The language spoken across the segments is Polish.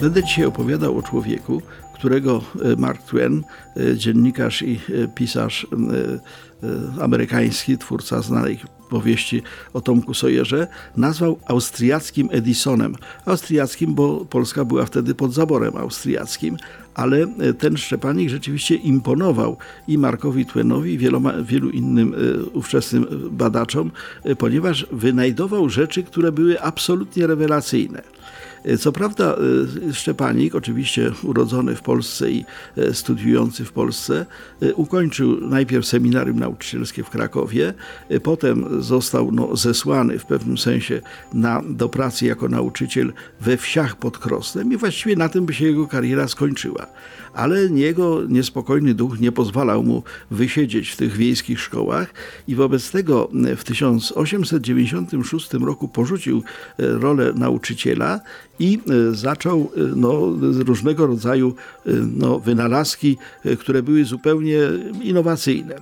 Będę dzisiaj opowiadał o człowieku, którego e, Mark Twain, e, dziennikarz i e, pisarz amerykański, twórca znanej powieści o Tomku Sojerze, nazwał austriackim Edisonem. Austriackim, bo Polska była wtedy pod zaborem austriackim, ale ten Szczepanik rzeczywiście imponował i Markowi Twainowi, i wieloma, wielu innym ówczesnym badaczom, ponieważ wynajdował rzeczy, które były absolutnie rewelacyjne. E, co prawda e, Szczepanik, oczywiście urodzony w Polsce i e, studiujący w Polsce, ukończył najpierw seminarium nauczycielskie w Krakowie, potem został no, zesłany w pewnym sensie na, do pracy jako nauczyciel we wsiach pod Krosnem i właściwie na tym by się jego kariera skończyła. Ale jego niespokojny duch nie pozwalał mu wysiedzieć w tych wiejskich szkołach i wobec tego w 1896 roku porzucił rolę nauczyciela i e, zaczął e, no, różnego rodzaju e, no, wynalazki, które były zupełnie innowacyjne.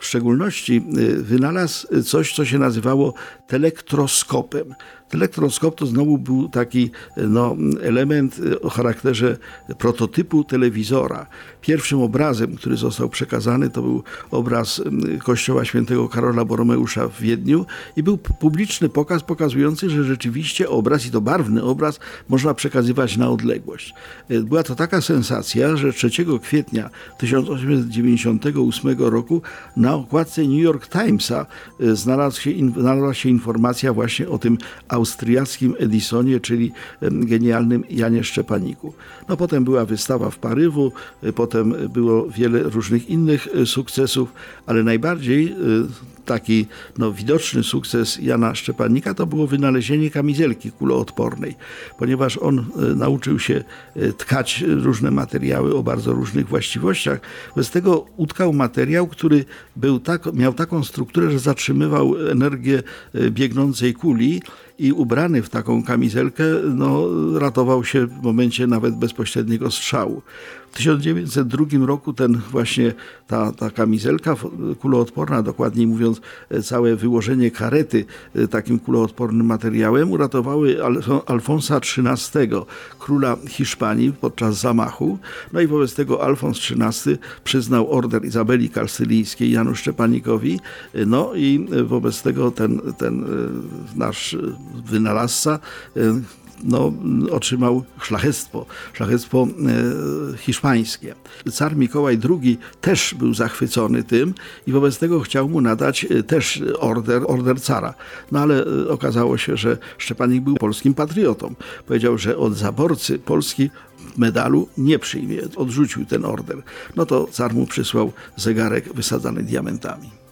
W szczególności wynalazł coś, co się nazywało telektroskopem. Elektroskop to znowu był taki no, element o charakterze prototypu telewizora. Pierwszym obrazem, który został przekazany, to był obraz kościoła świętego Karola Boromeusza w Wiedniu i był publiczny pokaz pokazujący, że rzeczywiście obraz, i to barwny obraz, można przekazywać na odległość. E, była to taka sensacja, że 3 kwietnia 1898 roku na okładce New York Timesa e, znalazła się, znalazła się informacja właśnie o tym austriackim Edisonie, czyli genialnym Janie Szczepaniku. No potem była wystawa w Paryżu, e, potem było wiele różnych innych sukcesów, ale najbardziej taki no, widoczny sukces Jana Szczepanika to było wynalezienie kamizelki kuloodpornej, ponieważ on nauczył się tkać różne materiały o bardzo różnych właściwościach. Bez tego utkał materiał, który był tak, miał taką strukturę, że zatrzymywał energię biegnącej kuli i ubrany w taką kamizelkę no, ratował się w momencie nawet bezpośredniego strzału. W 1902 roku ten właśnie ta, ta kamizelka kuloodporna, dokładniej mówiąc całe wyłożenie karety e, takim kuloodpornym materiałem uratowały Alfonsa XIII, króla Hiszpanii podczas zamachu. No i wobec tego Alfons XIII przyznał order Izabeli Kalsylijskiej Janu Szczepanikowi. No i wobec tego ten, ten e, nasz wynalazca e, no, otrzymał szlachectwo, szlachectwo e, hiszpańskie. Car Mikołaj II też był zachwycony tym i wobec tego chciał mu nadać e, też order, order cara. No ale okazało się, że Szczepanik był polskim patriotą. Powiedział, że od zaborcy Polski medalu nie przyjmie. Odrzucił ten order. No to car mu przysłał zegarek wysadzany diamentami.